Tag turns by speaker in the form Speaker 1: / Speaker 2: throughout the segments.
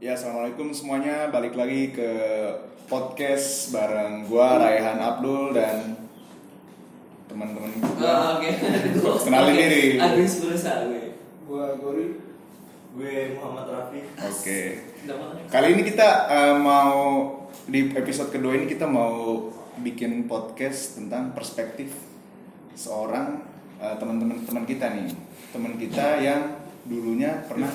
Speaker 1: Ya, assalamualaikum semuanya. Balik lagi ke podcast bareng gua Raihan Abdul dan teman-teman
Speaker 2: Oh,
Speaker 1: gua.
Speaker 2: Oke,
Speaker 1: Kenalin
Speaker 2: Oke.
Speaker 1: diri.
Speaker 2: Agus berusaha gue.
Speaker 3: Gua Gori, gue Muhammad Rafi.
Speaker 1: Oke.
Speaker 2: Mana?
Speaker 1: Kali ini kita eh, mau di episode kedua ini kita mau bikin podcast tentang perspektif seorang eh, teman-teman teman kita nih, teman kita yang dulunya pernah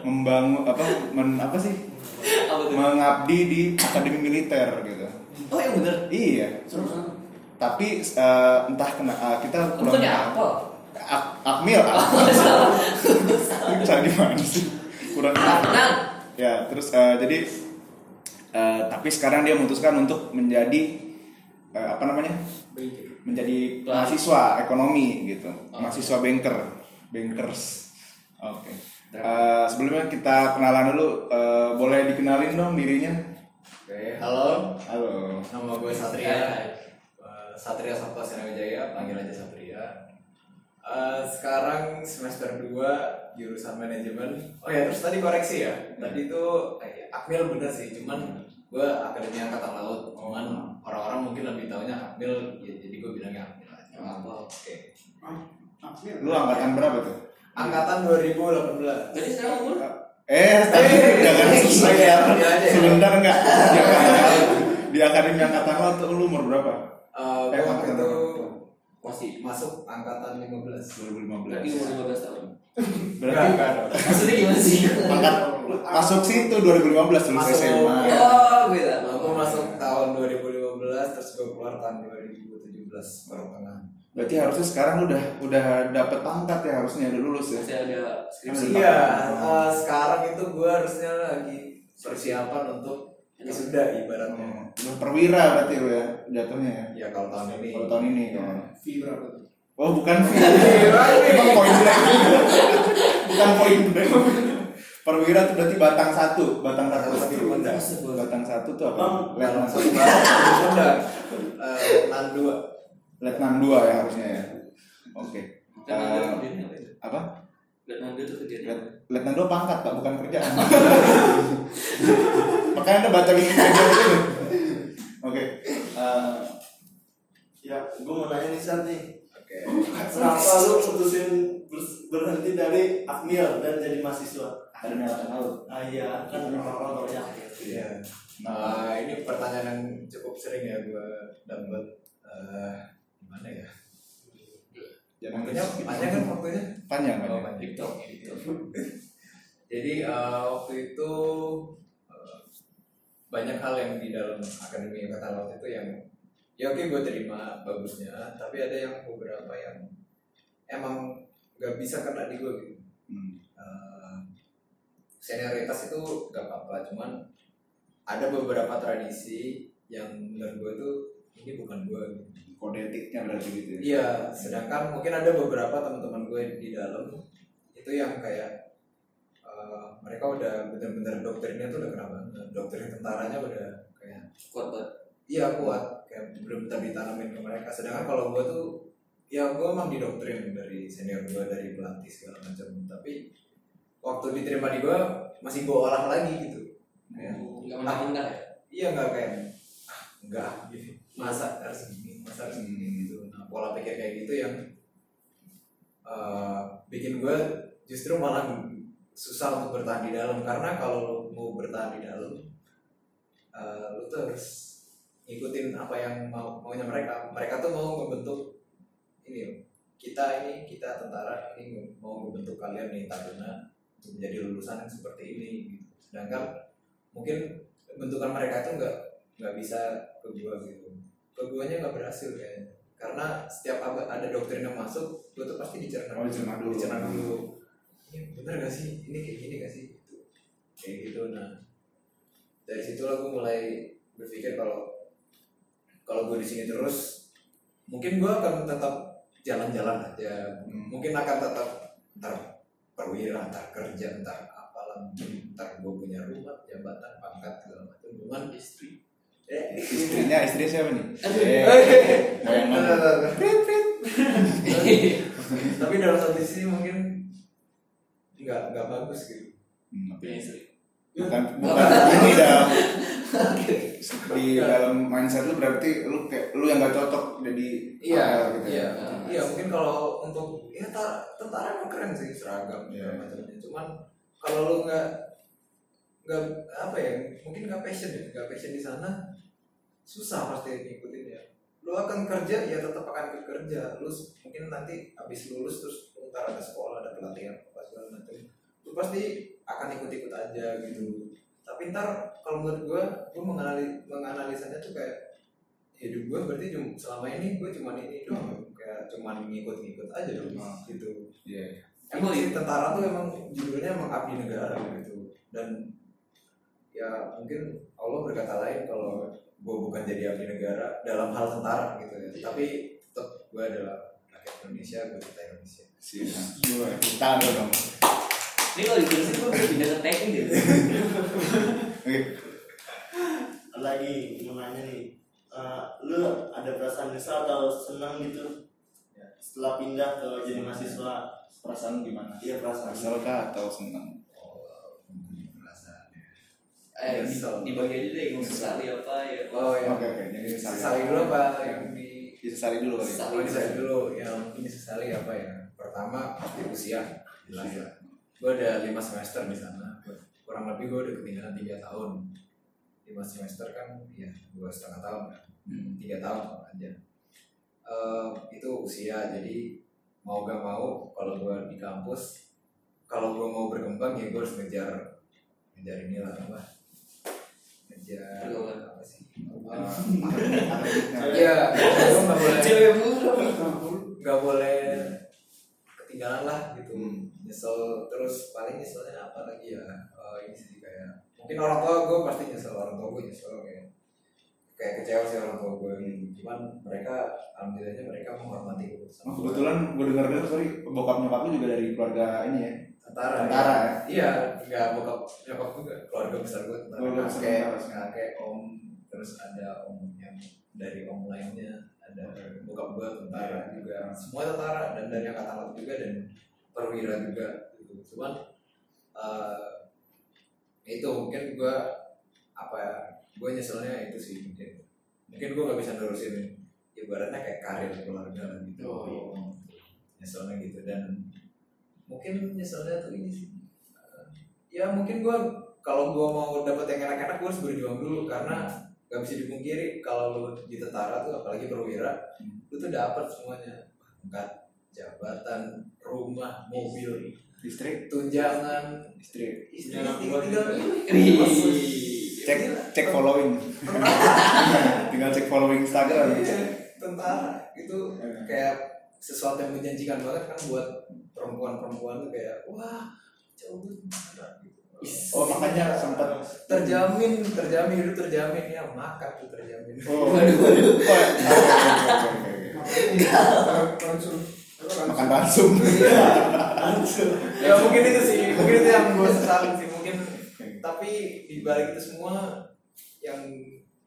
Speaker 1: membangun apa men, apa sih
Speaker 2: Apa
Speaker 1: mengabdi di akademi militer gitu.
Speaker 2: Oh yang bener.
Speaker 1: Iya.
Speaker 2: Kan?
Speaker 1: Tapi eh, entah kena eh, kita
Speaker 2: Bukannya apa?
Speaker 1: Ak Akmil, Akmil. Cara gimana sih? Kurang. Ya, terus eh, jadi eh, tapi sekarang dia memutuskan untuk menjadi eh, apa namanya? Menjadi mahasiswa ekonomi gitu.
Speaker 2: Oh.
Speaker 1: Mahasiswa banker, bankers. Oke. Eh, sebelumnya kita kenalan dulu. Eh, boleh dikenalin dong dirinya?
Speaker 3: Oke, halo.
Speaker 1: Halo.
Speaker 3: Nama gue Satria. Eh, Satria Sabta Sinawijaya, panggil aja Satria. Eh, sekarang semester 2 jurusan manajemen. Oh ya, terus tadi koreksi ya. Tadi itu eh, Akmil bener sih, cuman gue Akademi Angkatan Laut. Cuman orang-orang mungkin lebih taunya Akmil, ya, jadi gue bilangnya Akmil aja.
Speaker 2: Nggak apa.
Speaker 3: Oke.
Speaker 1: Lu angkatan berapa tuh?
Speaker 3: Angkatan 2018.
Speaker 2: Jadi sekarang umur?
Speaker 1: Eh, tapi jangan selesai ya.
Speaker 3: Iya aja ya.
Speaker 1: Sebentar enggak? Di akademi, di akademi angkatan lo tuh lu umur berapa?
Speaker 3: Eh,
Speaker 1: Eh,
Speaker 3: gue waktu itu?
Speaker 2: Masih.
Speaker 3: masuk angkatan 15.
Speaker 1: 2015.
Speaker 2: Berarti umur 15 tahun.
Speaker 1: Berarti
Speaker 3: Enggak, enggak.
Speaker 2: Maksudnya gimana sih?
Speaker 1: angkat masuk situ 2015 lulus
Speaker 3: Masuk.
Speaker 1: SMA.
Speaker 2: Oh, beda.
Speaker 3: Aku masuk tahun 2015 terus gue keluar tahun 2017 baru tengah.
Speaker 1: Berarti harusnya sekarang udah udah dapet pangkat ya harusnya udah lulus ya.
Speaker 2: Masih ada skripsi.
Speaker 1: Iya.
Speaker 3: Eh, sekarang itu gue harusnya lagi persiapan untuk wisuda ibaratnya.
Speaker 1: Hmm, Udah perwira berarti lu ya jatuhnya ya.
Speaker 3: Ya kalau tahun ini.
Speaker 1: Kalau tahun ini ya.
Speaker 3: Tuh?
Speaker 1: Oh bukan fee. Emang poin blank. bukan poin blank. Perwira tuh berarti batang satu, batang satu.
Speaker 3: Batang satu, benar.
Speaker 1: Batang satu tuh apa?
Speaker 3: Bang,
Speaker 1: Letnan
Speaker 3: langsung Wisuda. Eh, Nan dua.
Speaker 1: Letnan dua ya harusnya ya. Oke.
Speaker 2: Dan ada
Speaker 1: Eh,
Speaker 2: apa itu?
Speaker 1: apa?
Speaker 2: Dan ada tuh kerjanya.
Speaker 1: Let- Letnan dua pangkat pak, bukan kerjaan. Makanya anda baca dulu. Oke. Eh,
Speaker 4: Ya, gue mau nanya nih Sat nih.
Speaker 3: Oke.
Speaker 4: Kenapa lu putusin ber- berhenti dari Akmil dan jadi mahasiswa?
Speaker 1: Akademi Angkatan Laut.
Speaker 4: Ah iya, kan orang-orang tau ya.
Speaker 3: Iya. Nah, ini pertanyaan yang cukup sering ya gue dapat. eh, gimana ya?
Speaker 1: Jangan
Speaker 3: Waktunya panjang kan waktunya?
Speaker 1: panjang
Speaker 3: Oh,
Speaker 1: panjang.
Speaker 2: TikTok.
Speaker 3: Jadi eh, waktu itu eh, banyak hal yang di dalam akademi angkatan laut itu yang ya oke gue terima bagusnya, tapi ada yang beberapa yang emang nggak bisa kena di gue gitu.
Speaker 1: Hmm.
Speaker 3: Eh, senioritas itu gak apa-apa, cuman ada beberapa tradisi yang menurut gue tuh ini bukan gue.
Speaker 1: Kode etiknya berarti gitu. ya.
Speaker 3: Iya, sedangkan mungkin ada beberapa teman-teman gue di dalam itu yang kayak eh, mereka udah bener-bener doktrinnya tuh udah kena banget. Doktrin tentaranya udah kayak
Speaker 2: Kuat banget.
Speaker 3: iya kuat, kayak bener-bener ditanamin ke mereka. Sedangkan kalau gue tuh ya gue emang didoktrin dari senior gue dari pelatih segala macam. Tapi waktu diterima di gue masih gue olah lagi gitu. Ya.
Speaker 2: Enggak menang-menang ya?
Speaker 3: Iya nggak kayak ah, enggak gitu. Masa harus gini, masa harus gitu. Nah pola pikir kayak gitu yang eh, bikin gue justru malah susah untuk bertahan di dalam karena kalau lu mau bertahan di dalam eh, lu tuh harus ngikutin apa yang mau maunya mereka. Mereka tuh mau membentuk ini kita ini kita tentara ini mau membentuk kalian nih taruna untuk menjadi lulusan yang seperti ini gitu. Sedangkan mungkin bentukan mereka itu nggak nggak bisa ke gitu ke guanya nggak berhasil kayaknya karena setiap ada, ada doktrin yang masuk gua tuh pasti dicerna
Speaker 1: Oh, dicerna dulu.
Speaker 3: dicerna dulu ini bener gak sih ini kayak gini gak sih Gitu. kayak gitu nah dari situlah gua mulai berpikir kalau kalau gue di sini terus mungkin gua akan tetap jalan-jalan aja
Speaker 1: Hmm.
Speaker 3: mungkin akan tetap ntar perwira ntar kerja ntar apalah ntar gue punya rumah jabatan pangkat segala macam cuman istri
Speaker 1: Istrinya, istrinya siapa nih? Eh,
Speaker 3: tapi dalam satu sisi mungkin nggak nggak bagus gitu
Speaker 1: Hmm, oke.
Speaker 2: Punya istri.
Speaker 1: bukan bukan ini dalam di dalam mindset lu berarti lu kayak lu yang gak cocok jadi
Speaker 3: Iya,
Speaker 1: gitu
Speaker 3: iya,
Speaker 1: ya.
Speaker 3: iya. Mungkin kalau untuk ya ta- tentara emang keren sih seragam
Speaker 1: Iya.
Speaker 3: segala macamnya. Cuman kalau lu nggak nggak apa ya, mungkin nggak passion ya, nggak passion di sana, susah pasti ngikutin ya. Lu akan kerja ya tetap akan kerja. Lu s- mungkin nanti habis lulus terus ntar ada sekolah, ada pelatihan apa segala macam. Lu pasti akan ikut-ikut aja gitu. Tapi ntar kalau menurut gua, gua menganali, menganalisanya tuh kayak hidup gue berarti cuma selama ini gue cuma ini doang kayak cuma ngikut-ngikut aja dong gitu
Speaker 1: Iya.
Speaker 3: emang sih tentara tuh emang judulnya emang abdi negara gitu dan ya mungkin Allah berkata lain kalau gue bukan jadi abdi negara dalam hal tentara gitu ya tapi tetap gue adalah rakyat Indonesia gue cinta Indonesia
Speaker 1: Sih. Gue tangan lu dong.
Speaker 2: Ini kalau ditulisin gue pindah ke teknik gitu.
Speaker 1: Oke.
Speaker 4: lagi mau nanya nih eh, lu ada perasaan nyesal atau senang gitu ya, setelah pindah ke jadi mahasiswa
Speaker 1: Perasaan gimana?
Speaker 4: iya perasaan
Speaker 1: kah atau senang?
Speaker 3: Oh
Speaker 2: Eh,
Speaker 3: Nyesel.
Speaker 2: dibagi aja deh, mau sesali apa ya.
Speaker 3: oh ya
Speaker 1: Oke oke. Jadi
Speaker 3: sesali. Dulu apa yang di
Speaker 1: Disesali dulu kali.
Speaker 2: Sesali.
Speaker 3: Oh, disesali dulu. Yang mungkin disesali apa ya? Pertama pasti usia. Jelas ya gue ada lima semester di sana. Kurang lebih gue udah ketinggalan tiga tahun. Lima semester kan ya dua setengah tahun. Kan tiga tahun aja. Eh, itu usia. Jadi mau gak mau kalau gue di kampus kalau gue mau berkembang ya gue harus ngejar ngejar inilah apa ngejar
Speaker 2: Pergaulan.
Speaker 3: apa sih?
Speaker 1: Nah,
Speaker 3: Iya, nggak boleh
Speaker 2: Cewek
Speaker 3: nggak boleh ketinggalan lah gitu.
Speaker 1: Hmm.
Speaker 3: nyesel terus paling nyeselnya apa lagi ya? Eh, ini sih kayak mungkin orang tua gue pasti nyesel orang tua gue nyesel kayak kayak kecewa sih orang tua gue cuman mereka alhamdulillahnya mereka menghormati keputusan gue.
Speaker 1: kebetulan gue dengar dengar sorry bokap nyokap lu juga dari keluarga ini ya
Speaker 3: tentara
Speaker 1: tentara ya?
Speaker 3: Iya nggak bokap nyokap juga keluarga besar gue tentara. Kakek kakek om terus ada om yang dari om lainnya ada bokap gue tentara juga. Semua tentara dan dari angkatan laut juga dan perwira juga gitu. Cuman eh, itu mungkin gue apa ya gue nyeselnya itu sih mungkin. Mungkin gue nggak bisa nerusin ibaratnya kayak karir keluarga gitu.
Speaker 2: Oh.
Speaker 3: nyeselnya gitu dan mungkin nyeselnya tuh ini sih. Ya mungkin gue kalau gue mau dapet yang enak-enak gue harus berjuang dulu. Karena gak bisa dipungkiri kalau lu di tentara tuh apalagi perwira lu tuh dapat semuanya. Pangkat jabatan rumah mobil
Speaker 1: istri
Speaker 3: tunjangan.
Speaker 1: Istri
Speaker 3: istri tinggal
Speaker 1: cek cek following. Tinggal cek following Instagram.
Speaker 3: Iya, tentara. Itu kayak sesuatu yang menjanjikan banget kan buat perempuan-perempuan tuh kayak wah cowok gue tentara gitu.
Speaker 1: oh makanya sempat
Speaker 3: terjamin terjamin hidup terjamin ya makan tuh terjamin.
Speaker 1: Oh waduh waduh. Oh, ya. Oke, oke, oke, oke. makan ransum
Speaker 3: ya mungkin itu sih mungkin itu yang gue sesalin sih mungkin. Tapi di balik itu semua yang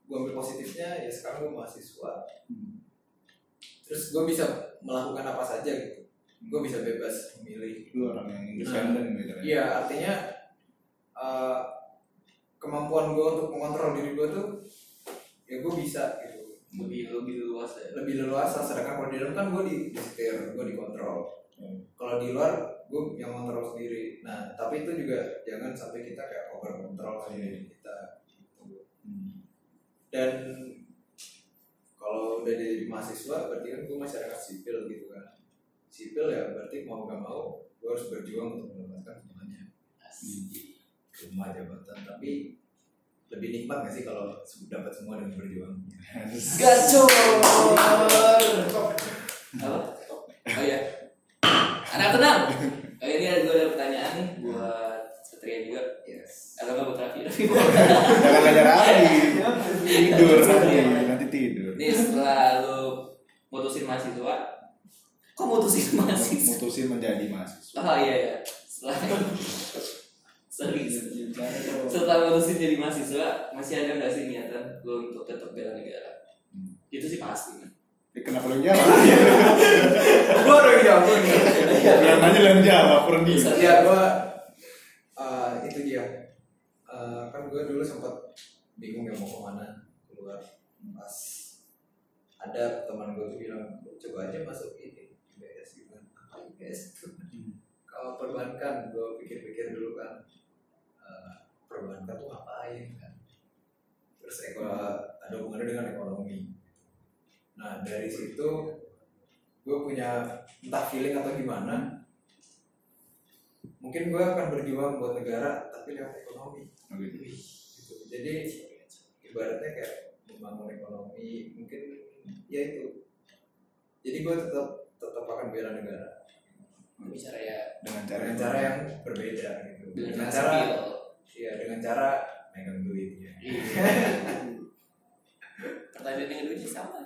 Speaker 3: gue ambil positifnya ya sekarang gue mahasiswa. Terus gue bisa melakukan apa saja gitu gue bisa bebas memilih
Speaker 1: lu orang yang independen gitu kan
Speaker 3: Iya, artinya eh, kemampuan gue untuk mengontrol diri gue tuh ya gue bisa gitu
Speaker 2: Lebih lebih luas ya.
Speaker 3: lebih leluasa sedangkan kalau di dalam kan gue di disetir gue dikontrol
Speaker 1: Hmm.
Speaker 3: kalau di luar gue yang kontrol sendiri nah tapi itu juga jangan sampai kita kayak over kontrol sama diri kita gitu.
Speaker 1: Hmm.
Speaker 3: dan kalau udah jadi mahasiswa berarti kan gue masyarakat sipil gitu kan sipil ya berarti mau gak mau gue harus berjuang untuk mendapatkan semuanya
Speaker 2: Asik.
Speaker 3: rumah jabatan tapi lebih nikmat gak sih kalau dapat semua dengan berjuang
Speaker 2: Gacor. Apa? Oh iya. Anak tenang. Oh, ini ada gue ada pertanyaan nih buat Satria juga.
Speaker 3: yes
Speaker 2: Atau nggak buat Raffi? Raffi
Speaker 1: jangan ngajar lagi tidur nanti nanti tidur
Speaker 2: Ini setelah lu mutusin mahasiswa, kok mutusin mahasiswa?
Speaker 1: mutusin menjadi mahasiswa
Speaker 2: Oh iya iya. Setelah Sorry. Setelah mutusin jadi mahasiswa, masih ada nggak lu untuk tetap bela negara?
Speaker 1: Hmm.
Speaker 2: Itu sih pasti. kan?
Speaker 1: Ya, kenapa lu jawab
Speaker 3: gue udah jawab gue
Speaker 1: yang aja lu yang jawab kurang di
Speaker 3: ya gue uh, itu dia eh, kan gue dulu sempat bingung ya mau ke mana keluar pas ada teman gue tuh bilang "Lu coba aja masuk ini IBS gitu kan apa IBS itu kalau perbankan gue pikir-pikir dulu kan eh, perbankan tuh ngapain kan terus eko ada hubungannya dengan ekonomi. Nah dari situ gue punya entah feeling atau gimana mungkin gue akan berjuang buat negara tapi lewat ekonomi.
Speaker 1: Oh, gitu.
Speaker 3: gitu. jadi ibaratnya kayak membangun ekonomi mungkin ya itu. Jadi gue tetap tetap akan bela negara.
Speaker 2: Bicara ya.
Speaker 1: Dengan cara
Speaker 3: dengan cara yang berbeda gitu.
Speaker 2: Dengan
Speaker 3: dengan
Speaker 2: cara
Speaker 3: cara
Speaker 2: skill.
Speaker 3: ya dengan cara megang duit
Speaker 2: pertanyaan kedua sih sama.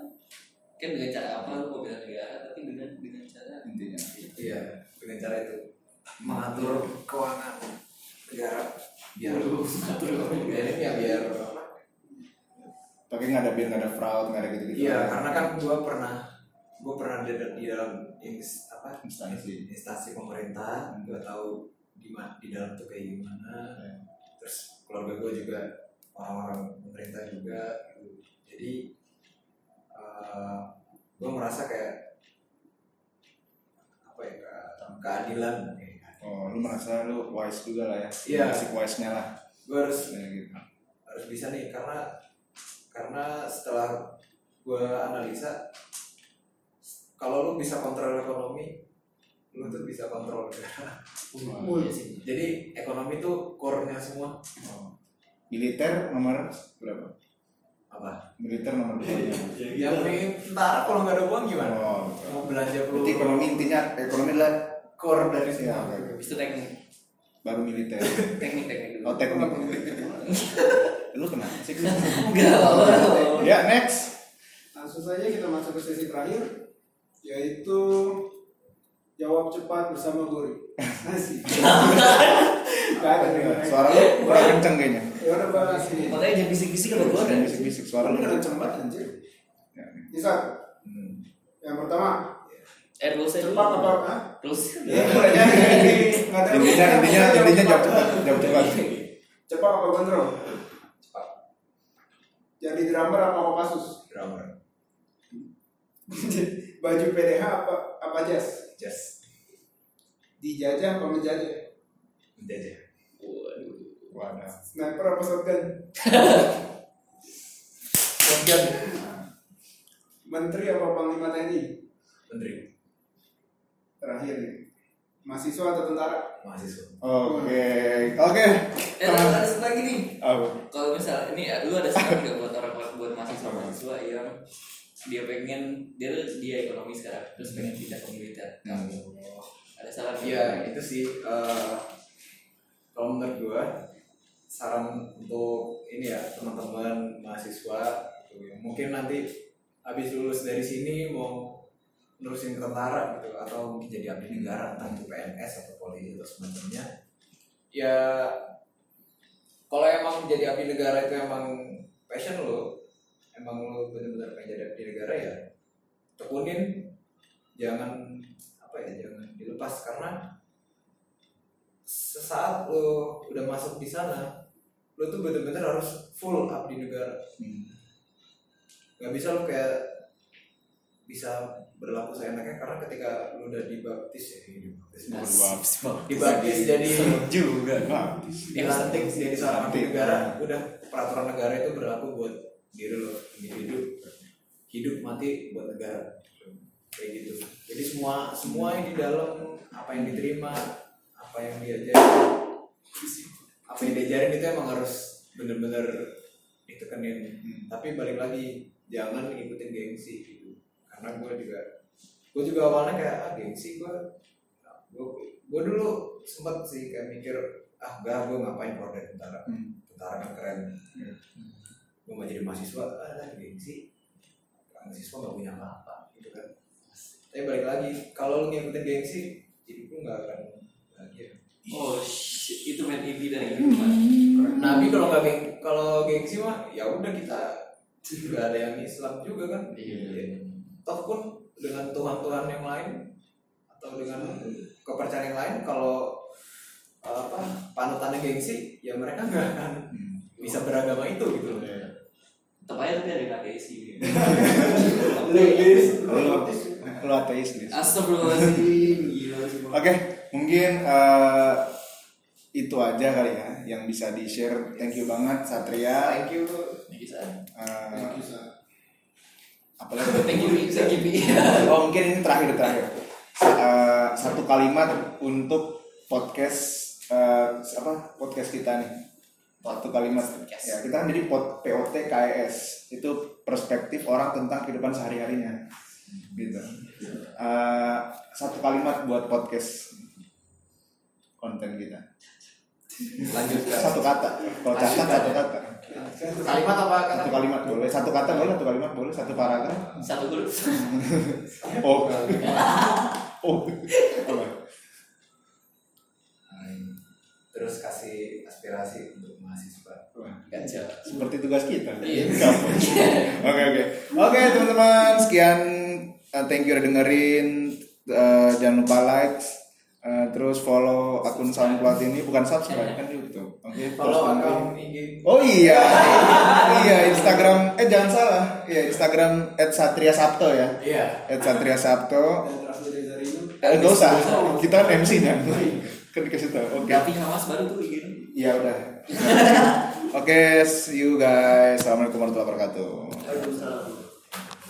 Speaker 2: Kan dengan cara apa lu mau bela negara tapi dengan dengan cara
Speaker 1: intinya.
Speaker 3: Iya. Dengan cara itu. Mengatur keuangan negara. Biar
Speaker 2: mengatur keuangan
Speaker 3: ya biar apa?
Speaker 1: Tapi nggak ada biar nggak ada fraud nggak ada gitu gitu
Speaker 3: Iya, karena kan gue pernah gue pernah di, di dalam ins, apa?
Speaker 1: Instansi.
Speaker 3: instansi pemerintah, gue tahu di di dalam tuh kayak gimana.
Speaker 1: Ya.
Speaker 3: Terus keluarga gue juga orang-orang pemerintah juga, gitu. jadi gue merasa kayak apa ya ke- keadilan.
Speaker 1: oh lu merasa lu wise juga lah ya
Speaker 3: Iya.
Speaker 1: basic wise nya lah
Speaker 3: Gue harus
Speaker 1: ya, gitu.
Speaker 3: harus bisa nih karena karena setelah gue analisa kalau lu bisa kontrol ekonomi lu tuh bisa kontrol negara.
Speaker 2: Iya sih.
Speaker 3: jadi ekonomi tuh core-nya semua
Speaker 1: Oh. Militer nomor berapa?
Speaker 3: Apa?
Speaker 1: Militer nomor dua.
Speaker 3: Yang pengen tentara kalau nggak ada uang gimana?
Speaker 1: Oh
Speaker 3: mau belanja perlu
Speaker 1: berarti ekonomi intinya ekonomi adalah
Speaker 3: core dari
Speaker 1: ya,
Speaker 3: semua.
Speaker 1: oke, oke.
Speaker 2: Habis itu teknik.
Speaker 1: Baru militer.
Speaker 2: Teknik teknik. Dulu
Speaker 1: oh teknik. Lu kenapa sih?
Speaker 2: Enggak
Speaker 1: ya next.
Speaker 5: Langsung saja kita masuk ke sesi terakhir yaitu jawab cepat bersama ada nih.
Speaker 1: suara lu kurang kenceng kayaknya
Speaker 5: Ya udah bahas ini.
Speaker 2: makanya jangan bisik-bisik kalau gua
Speaker 1: dan
Speaker 2: kan
Speaker 1: bisik-bisik suara lu
Speaker 5: kenceng banget anjir.
Speaker 1: Ya,
Speaker 5: Isa,
Speaker 3: Hmm.
Speaker 5: yang pertama,
Speaker 2: eh rules
Speaker 5: cepat apa? Hah?
Speaker 2: rules
Speaker 5: Ya,
Speaker 1: intinya intinya intinya jawab cepat jawab cepat
Speaker 5: Cepat apa gondrong? Jadi drummer apa Kopassus?
Speaker 3: drummer
Speaker 5: Baju PDH apa apa jas?
Speaker 3: just
Speaker 5: Dijajah apa menjajah?
Speaker 3: menjajah
Speaker 1: wadah
Speaker 5: Sniper apa shotgun?
Speaker 3: shotgun
Speaker 5: Menteri apa Panglima TNI?
Speaker 3: menteri
Speaker 5: Terakhir nih. Mahasiswa atau tentara?
Speaker 3: mahasiswa
Speaker 1: oke oke
Speaker 2: eh ada ada satu lagi nih
Speaker 1: Oh,
Speaker 2: kalau misal ini lu ada saran nggak buat orang buat buat mahasiswa mahasiswa yang dia pengen dia dia ekonomi sekarang terus pengen pindah ke militer kamu ada saran nggak?
Speaker 3: Iya itu sih eh, kalau menurut gua saran untuk ini ya teman-teman mahasiswa gitu, yang mungkin nanti habis lulus dari sini mau nerusin ke tentara gitu atau mungkin jadi abdi negara entah itu PNS atau polisi atau semacamnya. Ya kalau emang jadi abdi negara itu emang passion lo emang lo bener-bener pengen jadi abdi negara ya tekunin. Jangan apa ya jangan dilepas karena sesaat lo udah masuk di sana lo tuh bener-bener harus full abdi negara.
Speaker 1: Hmm.
Speaker 3: nggak bisa lo kayak bisa berlaku seenaknya karena ketika lo udah dibaptis ya dibaptis.
Speaker 1: Berdua.
Speaker 3: dibaptis. Jadi
Speaker 2: juga.
Speaker 3: Dilantik jadi seorang abdi negara udah peraturan negara itu berlaku buat diri lo hidup. Hidup mati buat negara. Kayak gitu. Jadi semua semua yang di dalam apa yang diterima apa yang diajarin apa yang diajarin itu emang harus bener-bener ditekenin.
Speaker 1: Hmm.
Speaker 3: tapi balik lagi jangan ngikutin gengsi gitu. Karena gue juga gue juga awalnya kayak ah gengsi gue gue gue dulu sempat sih kayak mikir ah enggak gue ngapain keluar dari tentara?
Speaker 1: Hmm.
Speaker 3: tentara kan keren.
Speaker 1: Iya.
Speaker 3: gue mau jadi mahasiswa ah gengsi. Mahasiswa gak punya apa-apa gitu kan. Tapi balik lagi kalau lu ngikutin gengsi hidup lu gak akan bahagia.
Speaker 2: Oh shit, itu main inti dari kehidupan
Speaker 3: Nabi kalau nggak geng kalau gengsi mah ya udah kita nggak ada yang Islam juga kan?
Speaker 2: Iya.
Speaker 3: toh pun dengan Tuhan-Tuhan yang lain atau dengan kepercayaan yang lain kalau apa panutannya gengsi ya mereka nggak akan bisa beragama itu gitu loh.
Speaker 2: Tetap aja tapi ada yang nggak isi
Speaker 1: Lu, lu ateis. Lis.
Speaker 2: Astagfirullahaladzim. Gila.
Speaker 1: Oke, mungkin eh, itu aja kali ya yang bisa di share. Thank you banget Satria.
Speaker 3: thank you
Speaker 2: Thank you.
Speaker 1: Eh,
Speaker 5: Thank you, Sa.
Speaker 1: apalagi
Speaker 2: Thank you, thank you,
Speaker 1: oh mungkin ini terakhir terakhir. Eh, satu kalimat untuk podcast eh, apa podcast kita nih. Satu kalimat.
Speaker 2: Podcast.
Speaker 1: ya kita kan jadi pot POT KS itu perspektif orang tentang kehidupan sehari harinya gitu. Eh, satu kalimat buat podcast konten kita
Speaker 3: lanjut ke
Speaker 1: satu kata. Kalau catat satu kata.
Speaker 3: Kalimat apa kata?
Speaker 1: Satu kalimat boleh. Satu kata boleh satu kalimat boleh satu paragraf.
Speaker 2: Satu huruf.
Speaker 1: oh. Oh. Apa
Speaker 3: terus kasih aspirasi untuk mahasiswa.
Speaker 2: Gajah.
Speaker 1: seperti tugas kita.
Speaker 2: Iya.
Speaker 1: Oke oke. Oke teman-teman sekian. Uh, thank you udah dengerin. Uh, jangan lupa like uh, terus follow akun SoundCloud ini bukan subscribe kan YouTube. Oke.
Speaker 3: kalau
Speaker 1: nanti-
Speaker 3: akun IG
Speaker 1: Oh iya, iya Instagram, eh jangan salah, iya Instagram @satria_sabto ya,
Speaker 3: iya
Speaker 1: @satria_sabto. Eh nggak usah, kita kan MC-nya, kan dikasih tahu. Oke,
Speaker 2: Gati Hamas baru tuh begini.
Speaker 1: iya udah. Oke, see you guys. Assalamualaikum warahmatullahi wabarakatuh.
Speaker 4: Waalaikumsalam.